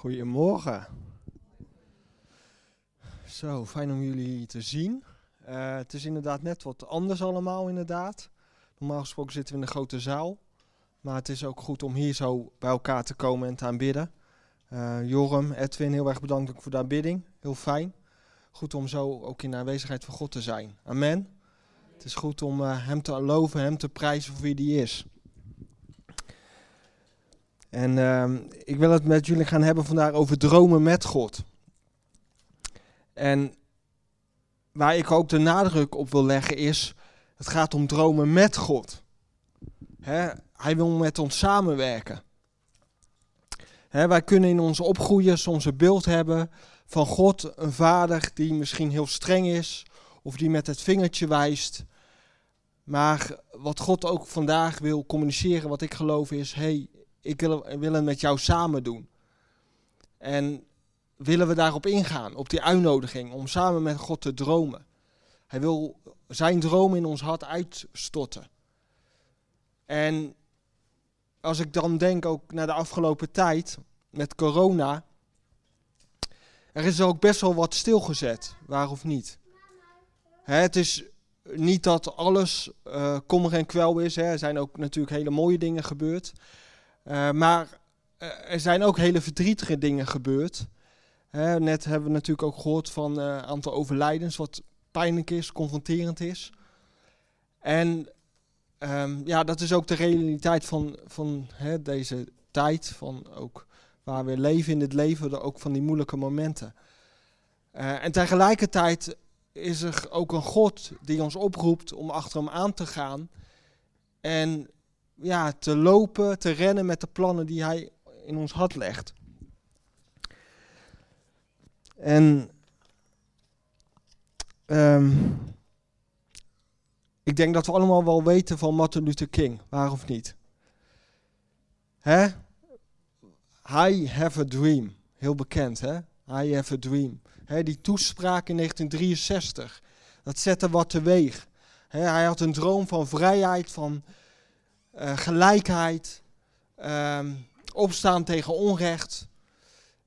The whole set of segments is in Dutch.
Goedemorgen. Zo, fijn om jullie te zien. Uh, het is inderdaad net wat anders allemaal, inderdaad. Normaal gesproken zitten we in een grote zaal. Maar het is ook goed om hier zo bij elkaar te komen en te aanbidden. Uh, Joram, Edwin, heel erg bedankt voor de aanbidding. Heel fijn. Goed om zo ook in de aanwezigheid van God te zijn. Amen. Het is goed om uh, Hem te loven, Hem te prijzen voor wie Hij is. En uh, ik wil het met jullie gaan hebben vandaag over dromen met God. En waar ik ook de nadruk op wil leggen is, het gaat om dromen met God. He, hij wil met ons samenwerken. He, wij kunnen in ons opgroeien soms een beeld hebben van God, een vader die misschien heel streng is, of die met het vingertje wijst. Maar wat God ook vandaag wil communiceren, wat ik geloof is, hey, ik wil, het met jou samen doen. En willen we daarop ingaan, op die uitnodiging om samen met God te dromen. Hij wil zijn droom in ons hart uitstorten. En als ik dan denk ook naar de afgelopen tijd met corona, er is ook best wel wat stilgezet, waar of niet. Hè, het is niet dat alles uh, kommer en kwel is. Hè. Er zijn ook natuurlijk hele mooie dingen gebeurd. Uh, maar uh, er zijn ook hele verdrietige dingen gebeurd. Net hebben we natuurlijk ook gehoord van een uh, aantal overlijdens, wat pijnlijk is, confronterend is. En um, ja, dat is ook de realiteit van, van hè, deze tijd, van ook waar we leven in het leven, ook van die moeilijke momenten. en tegelijkertijd is er ook een God die ons oproept om achter hem aan te gaan en ja, te lopen, te rennen met de plannen die hij in ons hart legt. En um, ik denk dat we allemaal wel weten van Martin Luther King, waar of niet. Hè? I have a dream, heel bekend hè. I have a dream. Hè, die toespraak in 1963, dat zette wat teweeg. Hè, hij had een droom van vrijheid, van uh, gelijkheid, uh, opstaan tegen onrecht.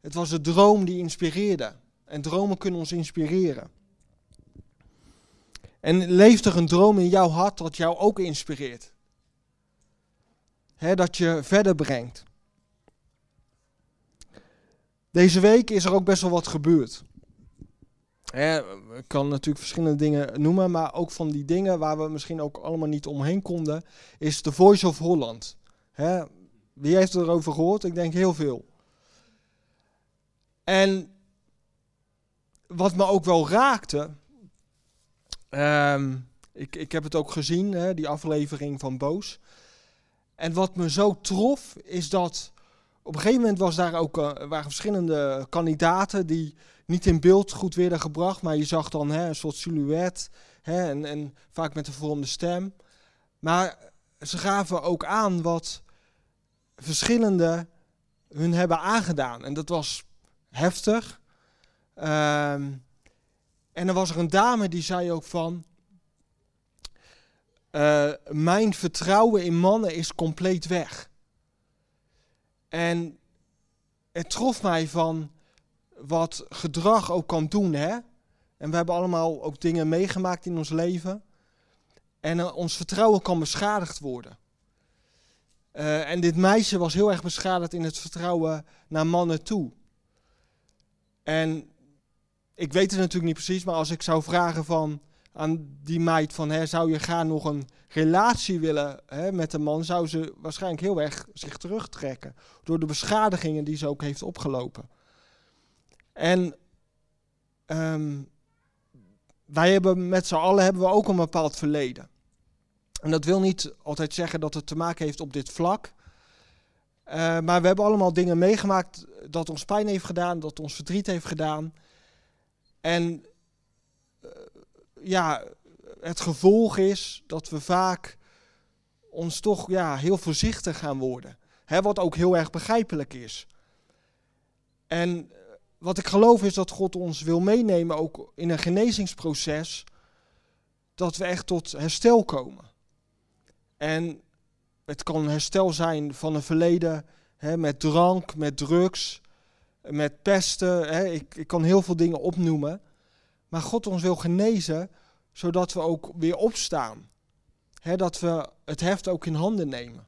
Het was een droom die inspireerde. En dromen kunnen ons inspireren. En leeft er een droom in jouw hart dat jou ook inspireert? He, dat je verder brengt. Deze week is er ook best wel wat gebeurd. Ik kan natuurlijk verschillende dingen noemen, maar ook van die dingen waar we misschien ook allemaal niet omheen konden, is de Voice of Holland. wie heeft erover gehoord? Ik denk heel veel. En wat me ook wel raakte, um, ik, ik heb het ook gezien, hè, die aflevering van Boos. En wat me zo trof, is dat op een gegeven moment was daar ook, uh, waren verschillende kandidaten die niet in beeld goed werden gebracht, maar je zag dan hè, een soort silhouet hè, en, en vaak met een vormde stem. Maar ze gaven ook aan wat verschillende hun hebben aangedaan. En dat was heftig. Um, en dan was er een dame die zei ook van... Uh, mijn vertrouwen in mannen is compleet weg. En het trof mij van wat gedrag ook kan doen. Hè? En we hebben allemaal ook dingen meegemaakt in ons leven. En uh, ons vertrouwen kan beschadigd worden. Uh, en dit meisje was heel erg beschadigd in het vertrouwen naar mannen toe. En ik weet het natuurlijk niet precies, maar als ik zou vragen van aan die meid van, hè, zou je graag nog een relatie willen hè, met een man, zou ze waarschijnlijk heel erg zich terugtrekken. Door de beschadigingen die ze ook heeft opgelopen. En um, wij hebben met z'n allen hebben we ook een bepaald verleden. En dat wil niet altijd zeggen dat het te maken heeft op dit vlak. Uh, maar we hebben allemaal dingen meegemaakt dat ons pijn heeft gedaan, dat ons verdriet heeft gedaan. En ja, het gevolg is dat we vaak ons toch ja, heel voorzichtig gaan worden. Hè, wat ook heel erg begrijpelijk is. En wat ik geloof is dat God ons wil meenemen, ook in een genezingsproces, dat we echt tot herstel komen. En het kan herstel zijn van een verleden hè, met drank, met drugs, met pesten. Hè. Ik, ik kan heel veel dingen opnoemen. Maar God ons wil genezen, zodat we ook weer opstaan. Hè, dat we het heft ook in handen nemen.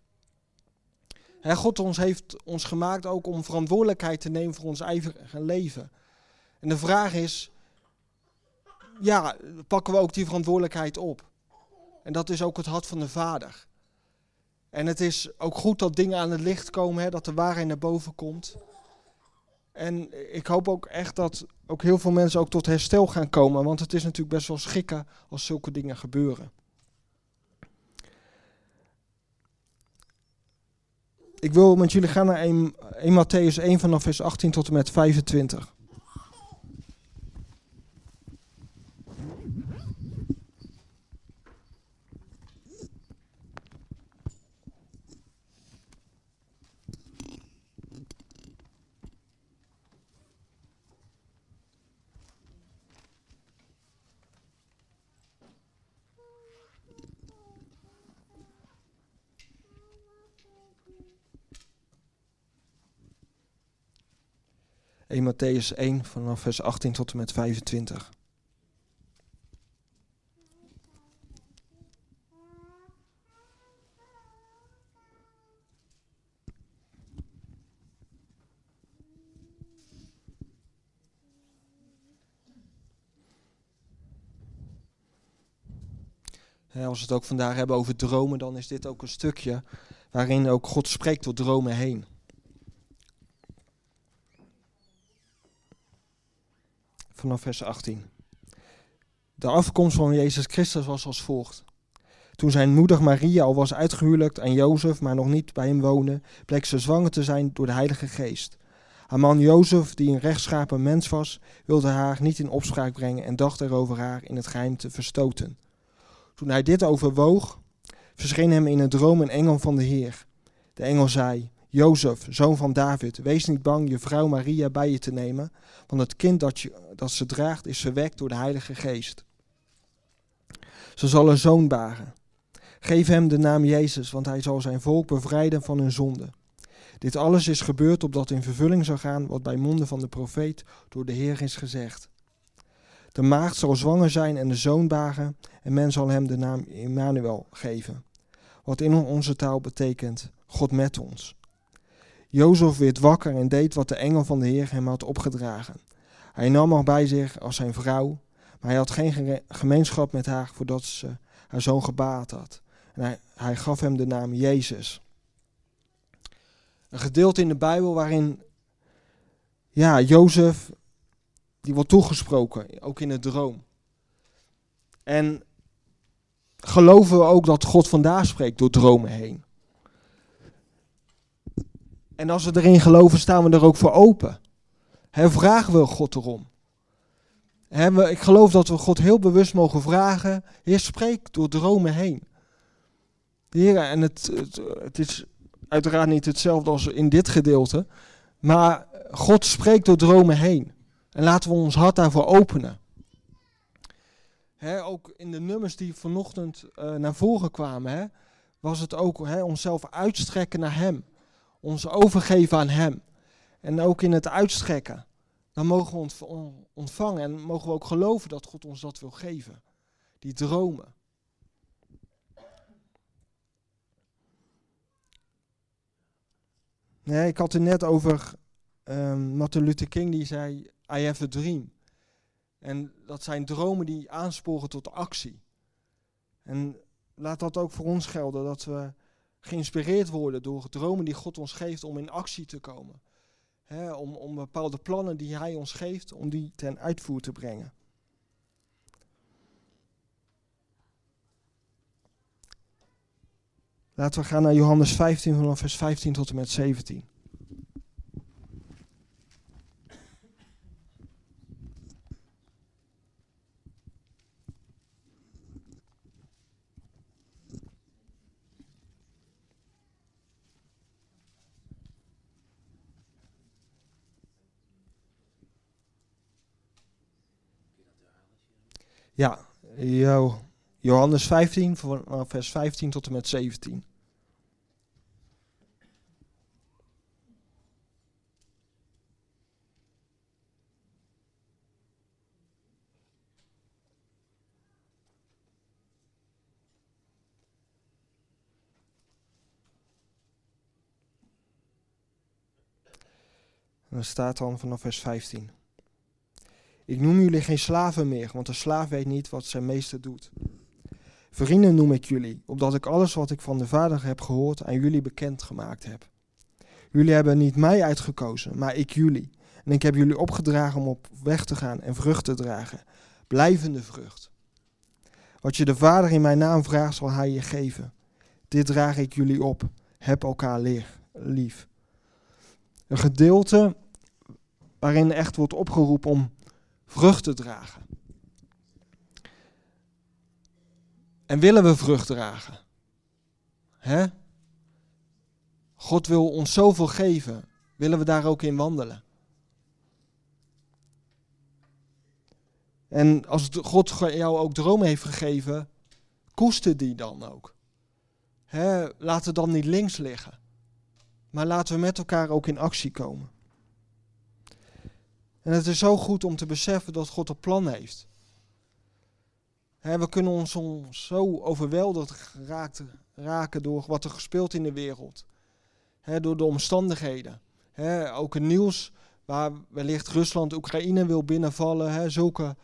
God ons heeft ons gemaakt ook om verantwoordelijkheid te nemen voor ons eigen leven. En de vraag is, ja, pakken we ook die verantwoordelijkheid op? En dat is ook het hart van de Vader. En het is ook goed dat dingen aan het licht komen, hè, dat de waarheid naar boven komt. En ik hoop ook echt dat ook heel veel mensen ook tot herstel gaan komen, want het is natuurlijk best wel schikken als zulke dingen gebeuren. Ik wil met jullie gaan naar 1, 1 Matthäus 1 vanaf vers 18 tot en met 25. 1 Matthäus 1 vanaf vers 18 tot en met 25. als we het ook vandaag hebben over dromen, dan is dit ook een stukje waarin ook God spreekt door dromen heen. Vanaf vers 18. De afkomst van Jezus Christus was als volgt. Toen zijn moeder Maria al was uitgehuwelijkt aan Jozef, maar nog niet bij hem woonde, bleek ze zwanger te zijn door de Heilige Geest. Haar man Jozef, die een rechtschapen mens was, wilde haar niet in opspraak brengen en dacht erover haar in het geheim te verstoten. Toen hij dit overwoog, verscheen hem in een droom een engel van de Heer. De engel zei: Jozef, zoon van David, wees niet bang je vrouw Maria bij je te nemen, want het kind dat, je, dat ze draagt is verwekt door de Heilige Geest. Ze zal een zoon baren. Geef hem de naam Jezus, want hij zal zijn volk bevrijden van hun zonde. Dit alles is gebeurd opdat in vervulling zou gaan wat bij monden van de profeet door de Heer is gezegd. De maagd zal zwanger zijn en de zoon baren, en men zal hem de naam Immanuel geven. Wat in onze taal betekent God met ons. Jozef werd wakker en deed wat de engel van de Heer hem had opgedragen. Hij nam haar bij zich als zijn vrouw, maar hij had geen gemeenschap met haar voordat ze haar zoon gebaat had. En hij, gaf hem de naam Jezus. Een gedeelte in de Bijbel waarin ja, Jozef, die wordt toegesproken, ook in het droom. En geloven we ook dat God vandaag spreekt door dromen heen. En als we erin geloven, staan we er ook voor open. He, vragen we God erom. He, ik geloof dat we God heel bewust mogen vragen. Heer, spreek door dromen heen. Heer, en het, het, is uiteraard niet hetzelfde als in dit gedeelte. Maar God spreekt door dromen heen. En laten we ons hart daarvoor openen. ook in de nummers die vanochtend uh, naar voren kwamen, was het ook onszelf uitstrekken naar Hem ons overgeven aan Hem. En ook in het uitstrekken. Dan mogen we ontvangen en mogen we ook geloven dat God ons dat wil geven. Die dromen. Nee, ik had het net over um, Martin Luther King die zei, I have a dream. En dat zijn dromen die aansporen tot actie. En laat dat ook voor ons gelden, dat we geïnspireerd worden door dromen die God ons geeft om in actie te komen. om, om bepaalde plannen die Hij ons geeft, om die ten uitvoer te brengen. Laten we gaan naar Johannes 15 vanaf vers 15 tot en met 17. Ja, Johannes 15, vanaf eh, vers 15 tot en met 17. En dat staat dan vanaf vers 15. Ik noem jullie geen slaven meer, want de slaaf weet niet wat zijn meester doet. Vrienden noem ik jullie, opdat ik alles wat ik van de Vader heb gehoord aan jullie bekend gemaakt heb. Jullie hebben niet mij uitgekozen, maar ik jullie. En ik heb jullie opgedragen om op weg te gaan en vrucht te dragen. Blijvende vrucht. Wat je de Vader in mijn naam vraagt, zal hij je geven. Dit draag ik jullie op. Heb elkaar lief. Een gedeelte waarin echt wordt opgeroepen om vrucht te dragen. En willen we vrucht dragen? God wil ons zoveel geven. Willen we daar ook in wandelen? En als God jou ook dromen heeft gegeven, koester die dan ook. Laat het dan niet links liggen. Maar laten we met elkaar ook in actie komen. En het is zo goed om te beseffen dat God een plan heeft. we kunnen ons zo overweldigd geraakt, raken door wat er gespeeld in de wereld. door de omstandigheden. ook het nieuws waar wellicht Rusland Oekraïne wil binnenvallen. zulke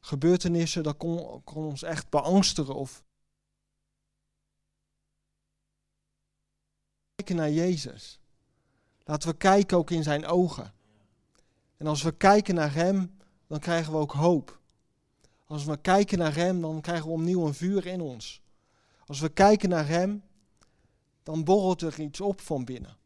gebeurtenissen, dat kon, kon ons echt beangstigen. Of kijken naar Jezus. Laten we kijken ook in zijn ogen. En als we kijken naar Hem, dan krijgen we ook hoop. Als we kijken naar Hem, dan krijgen we opnieuw een vuur in ons. Als we kijken naar Hem, dan borrelt er iets op van binnen.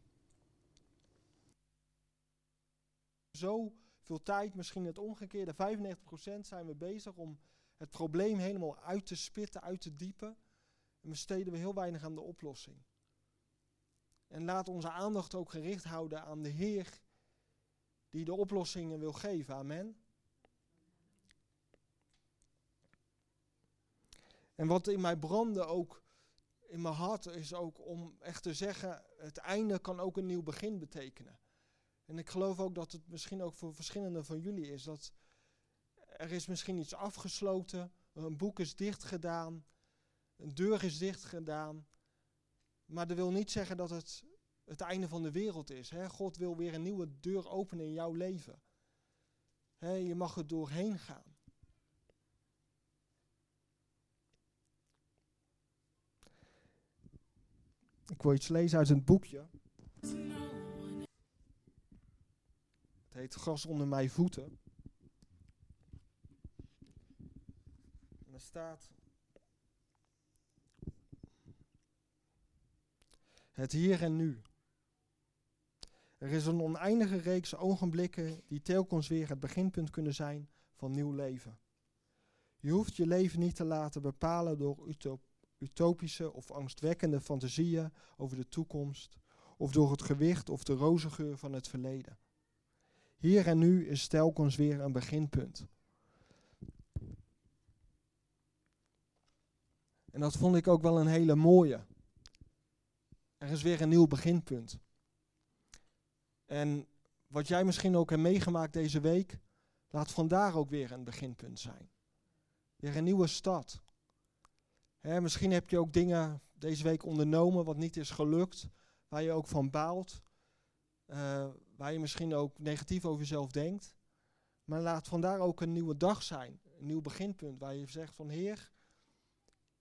Zo veel tijd, misschien het omgekeerde, 95% zijn we bezig om het probleem helemaal uit te spitten, uit te diepen. En besteden we heel weinig aan de oplossing. En laat onze aandacht ook gericht houden aan de Heer die de oplossingen wil geven. Amen. En wat in mij brandde ook in mijn hart is ook om echt te zeggen, het einde kan ook een nieuw begin betekenen. En ik geloof ook dat het misschien ook voor verschillende van jullie is. Dat er is misschien iets afgesloten, een boek is dicht gedaan, een deur is dicht gedaan. Maar dat wil niet zeggen dat het het einde van de wereld is. Hè? God wil weer een nieuwe deur openen in jouw leven. Hè, je mag er doorheen gaan. Ik wil iets lezen uit een boekje. Het heet Gras onder mijn voeten. En er staat. Het hier en nu. Er is een oneindige reeks ogenblikken die telkens weer het beginpunt kunnen zijn van nieuw leven. Je hoeft je leven niet te laten bepalen door utopische of angstwekkende fantasieën over de toekomst, of door het gewicht of de rozengeur van het verleden. Hier en nu is telkens weer een beginpunt. En dat vond ik ook wel een hele mooie. Er is weer een nieuw beginpunt. En wat jij misschien ook hebt meegemaakt deze week, laat vandaar ook weer een beginpunt zijn. Weer een nieuwe stad. misschien heb je ook dingen deze week ondernomen wat niet is gelukt, waar je ook van baalt, uh, waar je misschien ook negatief over jezelf denkt. Maar laat vandaar ook een nieuwe dag zijn, een nieuw beginpunt, waar je zegt van Heer,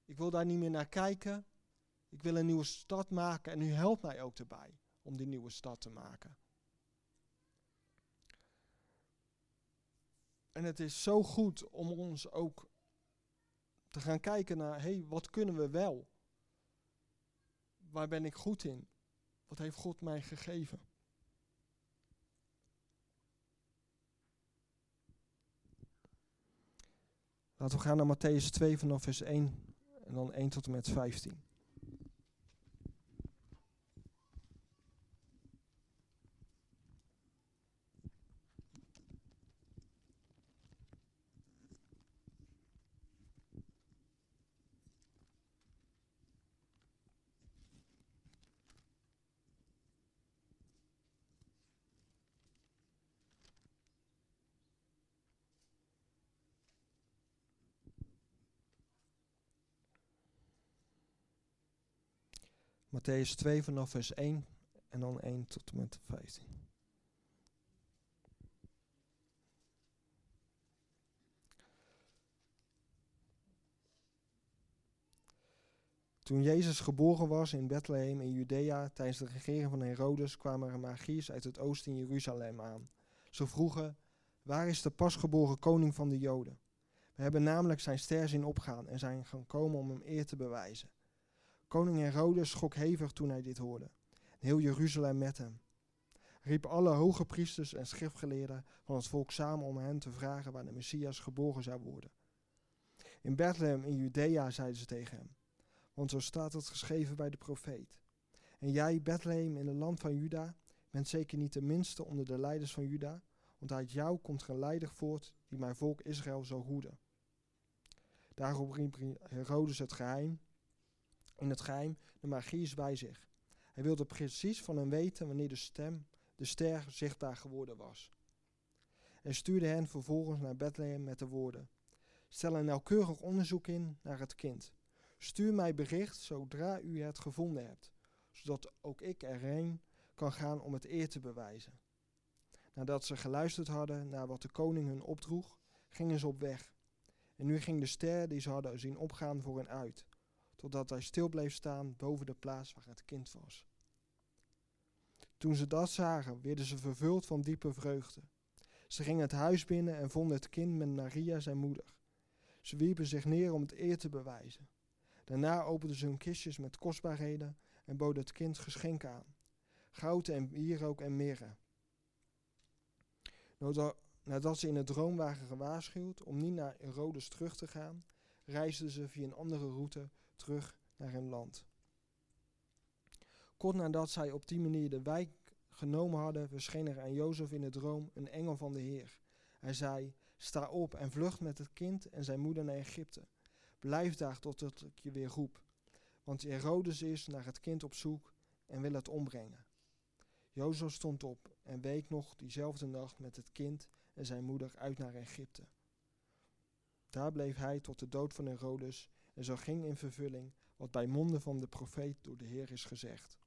ik wil daar niet meer naar kijken, ik wil een nieuwe stad maken en u helpt mij ook erbij om die nieuwe stad te maken. En het is zo goed om ons ook te gaan kijken naar, hé, wat kunnen we wel? Waar ben ik goed in? Wat heeft God mij gegeven? Laten we gaan naar Matthäus 2 vanaf vers 1 en dan 1 tot en met 15. Matthäus 2 vanaf vers 1 en dan 1 tot en met 15. Toen Jezus geboren was in Bethlehem in Judea tijdens de regering van Herodes kwamen er magiërs uit het oosten in Jeruzalem aan. Ze vroegen, waar is de pasgeboren koning van de Joden? We hebben namelijk zijn ster zien opgaan en zijn gaan komen om hem eer te bewijzen. Koning Herodes schrok hevig toen hij dit hoorde. heel Jeruzalem met hem. Riep alle hoge priesters en schriftgeleerden van het volk samen om hen te vragen waar de Messias geboren zou worden. In Bethlehem in Judea zeiden ze tegen hem, want zo staat het geschreven bij de profeet. En jij, Bethlehem in het land van Juda, bent zeker niet de minste onder de leiders van Juda, want uit jou komt een leider voort die mijn volk Israël zal hoeden. Daarop riep Herodes het geheim, in het geheim de magiers bij zich. Hij wilde precies van hem weten wanneer de stem, de ster zichtbaar geworden was. En stuurde hen vervolgens naar Bethlehem met de woorden: Stel een nauwkeurig onderzoek in naar het kind. Stuur mij bericht zodra u het gevonden hebt, zodat ook ik erheen kan gaan om het eer te bewijzen. Nadat ze geluisterd hadden naar wat de koning hun opdroeg, gingen ze op weg. En nu ging de ster die ze hadden zien opgaan voor hen uit, totdat hij stil bleef staan boven de plaats waar het kind was. Toen ze dat zagen, werden ze vervuld van diepe vreugde. Ze gingen het huis binnen en vonden het kind met Maria, zijn moeder. Ze wierpen zich neer om het eer te bewijzen. Daarna openden ze hun kistjes met kostbaarheden en boden het kind geschenken aan: goud en wierook en mirre. Nadat ze in het droom waren gewaarschuwd om niet naar Herodes terug te gaan, reisden ze via een andere route terug naar hun land. Kort nadat zij op die manier de wijk genomen hadden, verscheen er aan Jozef in de droom een engel van de Heer. Hij zei: Sta op en vlucht met het kind en zijn moeder naar Egypte. Blijf daar tot ik je weer roep. Want Herodes is naar het kind op zoek en wil het ombrengen. Jozef stond op en week nog diezelfde nacht met het kind en zijn moeder uit naar Egypte. Daar bleef hij tot de dood van Herodes en zo ging in vervulling wat bij monden van de profeet door de Heer is gezegd.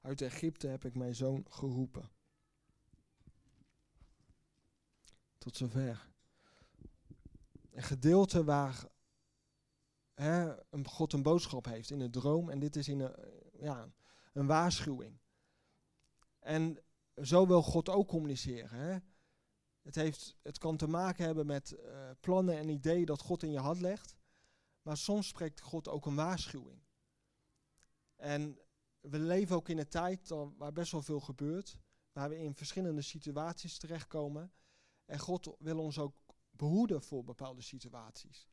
Uit Egypte heb ik mijn zoon geroepen. Tot zover. Een gedeelte waar hè, God een boodschap heeft in een droom en dit is in een, ja, een waarschuwing. En zo wil God ook communiceren. Hè? Het, heeft, het kan te maken hebben met uh, plannen en ideeën dat God in je hart legt. Maar soms spreekt God ook een waarschuwing. En we leven ook in een tijd waar best wel veel gebeurt. Waar we in verschillende situaties terechtkomen. En God wil ons ook behoeden voor bepaalde situaties.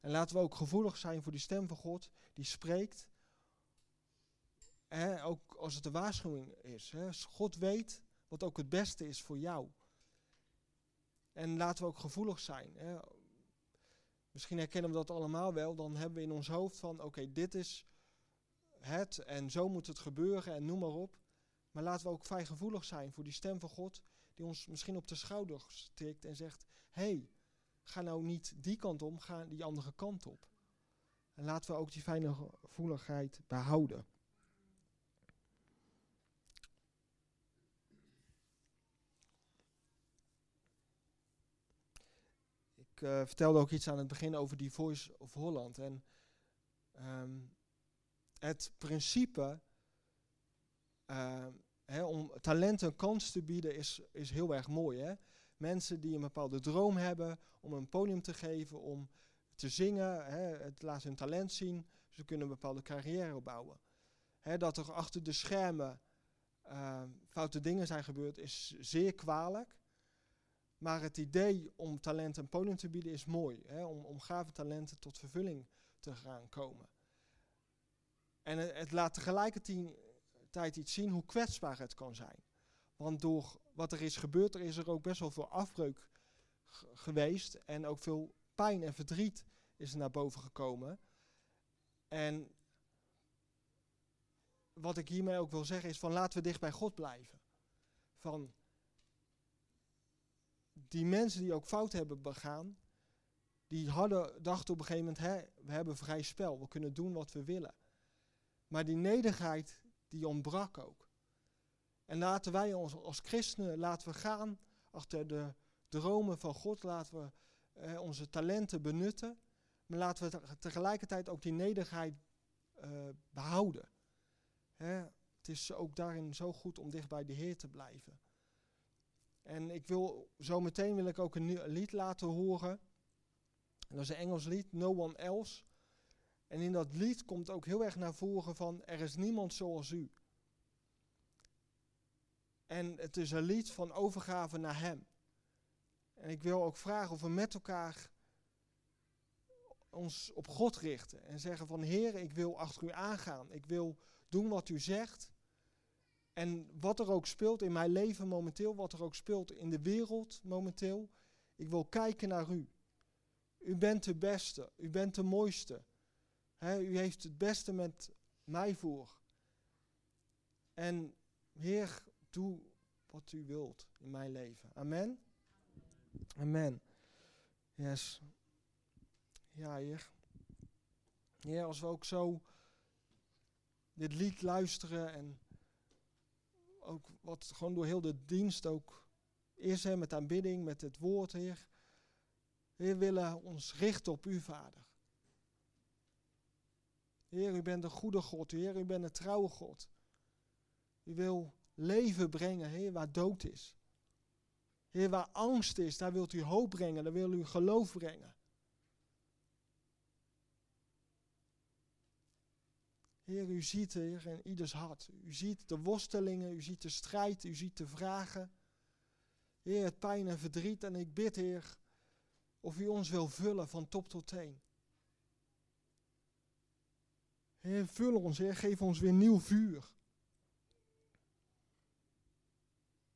En laten we ook gevoelig zijn voor die stem van God die spreekt. Hè, ook als het een waarschuwing is. Hè. God weet wat ook het beste is voor jou. En laten we ook gevoelig zijn. Hè. Misschien herkennen we dat allemaal wel. Dan hebben we in ons hoofd van oké, dit is het en zo moet het gebeuren en noem maar op. Maar laten we ook gevoelig zijn voor die stem van God die ons misschien op de schouder stikt en zegt: hey, ga nou niet die kant om, ga die andere kant op. En laten we ook die fijne gevoeligheid behouden. Ik uh, vertelde ook iets aan het begin over die Voice of Holland. En um, het principe hè, om talenten een kans te bieden is, is heel erg mooi. Hè? Mensen die een bepaalde droom hebben om een podium te geven, om te zingen, hè, het laat hun talent zien. Ze kunnen een bepaalde carrière opbouwen. Dat er achter de schermen uh, foute dingen zijn gebeurd, is zeer kwalijk. Maar het idee om talenten een podium te bieden is mooi. Hè, om, om gave talenten tot vervulling te gaan komen. En het, het laat tegelijkertijd iets zien hoe kwetsbaar het kan zijn. Want door wat er is gebeurd, er is er ook best wel veel afbreuk geweest. En ook veel pijn en verdriet is er naar boven gekomen. En wat ik hiermee ook wil zeggen is van laten we dicht bij God blijven. Van die mensen die ook fout hebben begaan, die hadden, dachten op een gegeven moment, hè, we hebben vrij spel, we kunnen doen wat we willen. Maar die nederigheid, die ontbrak ook. En laten wij ons als christenen, laten we gaan achter de dromen van God, laten we eh, onze talenten benutten. Maar laten we tegelijkertijd ook die nederigheid uh, behouden. Hè? Het is ook daarin zo goed om dicht bij de Heer te blijven. En ik wil zo meteen wil ik ook een lied laten horen. En dat is een Engels lied, No One Else. En in dat lied komt ook heel erg naar voren van er is niemand zoals u. En het is een lied van overgave naar Hem. En ik wil ook vragen of we met elkaar ons op God richten. En zeggen van Heer, ik wil achter u aangaan. Ik wil doen wat u zegt. En wat er ook speelt in mijn leven momenteel, wat er ook speelt in de wereld momenteel. Ik wil kijken naar u. U bent de beste, u bent de mooiste. u heeft het beste met mij voor. En Heer, doe wat u wilt in mijn leven. Amen. Amen. Yes. Ja, Heer. Heer, als we ook zo dit lied luisteren en ook wat gewoon door heel de dienst ook is, hè, met aanbidding, met het woord, Heer. Heer, willen ons richten op U, Vader. Heer, U bent een goede God. Heer, U bent een trouwe God. U wil leven brengen, Heer, waar dood is. Heer, waar angst is, daar wilt U hoop brengen, daar wil U geloof brengen. Heer, u ziet, Heer, in ieders hart. U ziet de worstelingen, u ziet de strijd, u ziet de vragen. Heer, het pijn en verdriet. En ik bid, Heer, of u ons wil vullen van top tot teen. Heer, vul ons, Heer, geef ons weer nieuw vuur.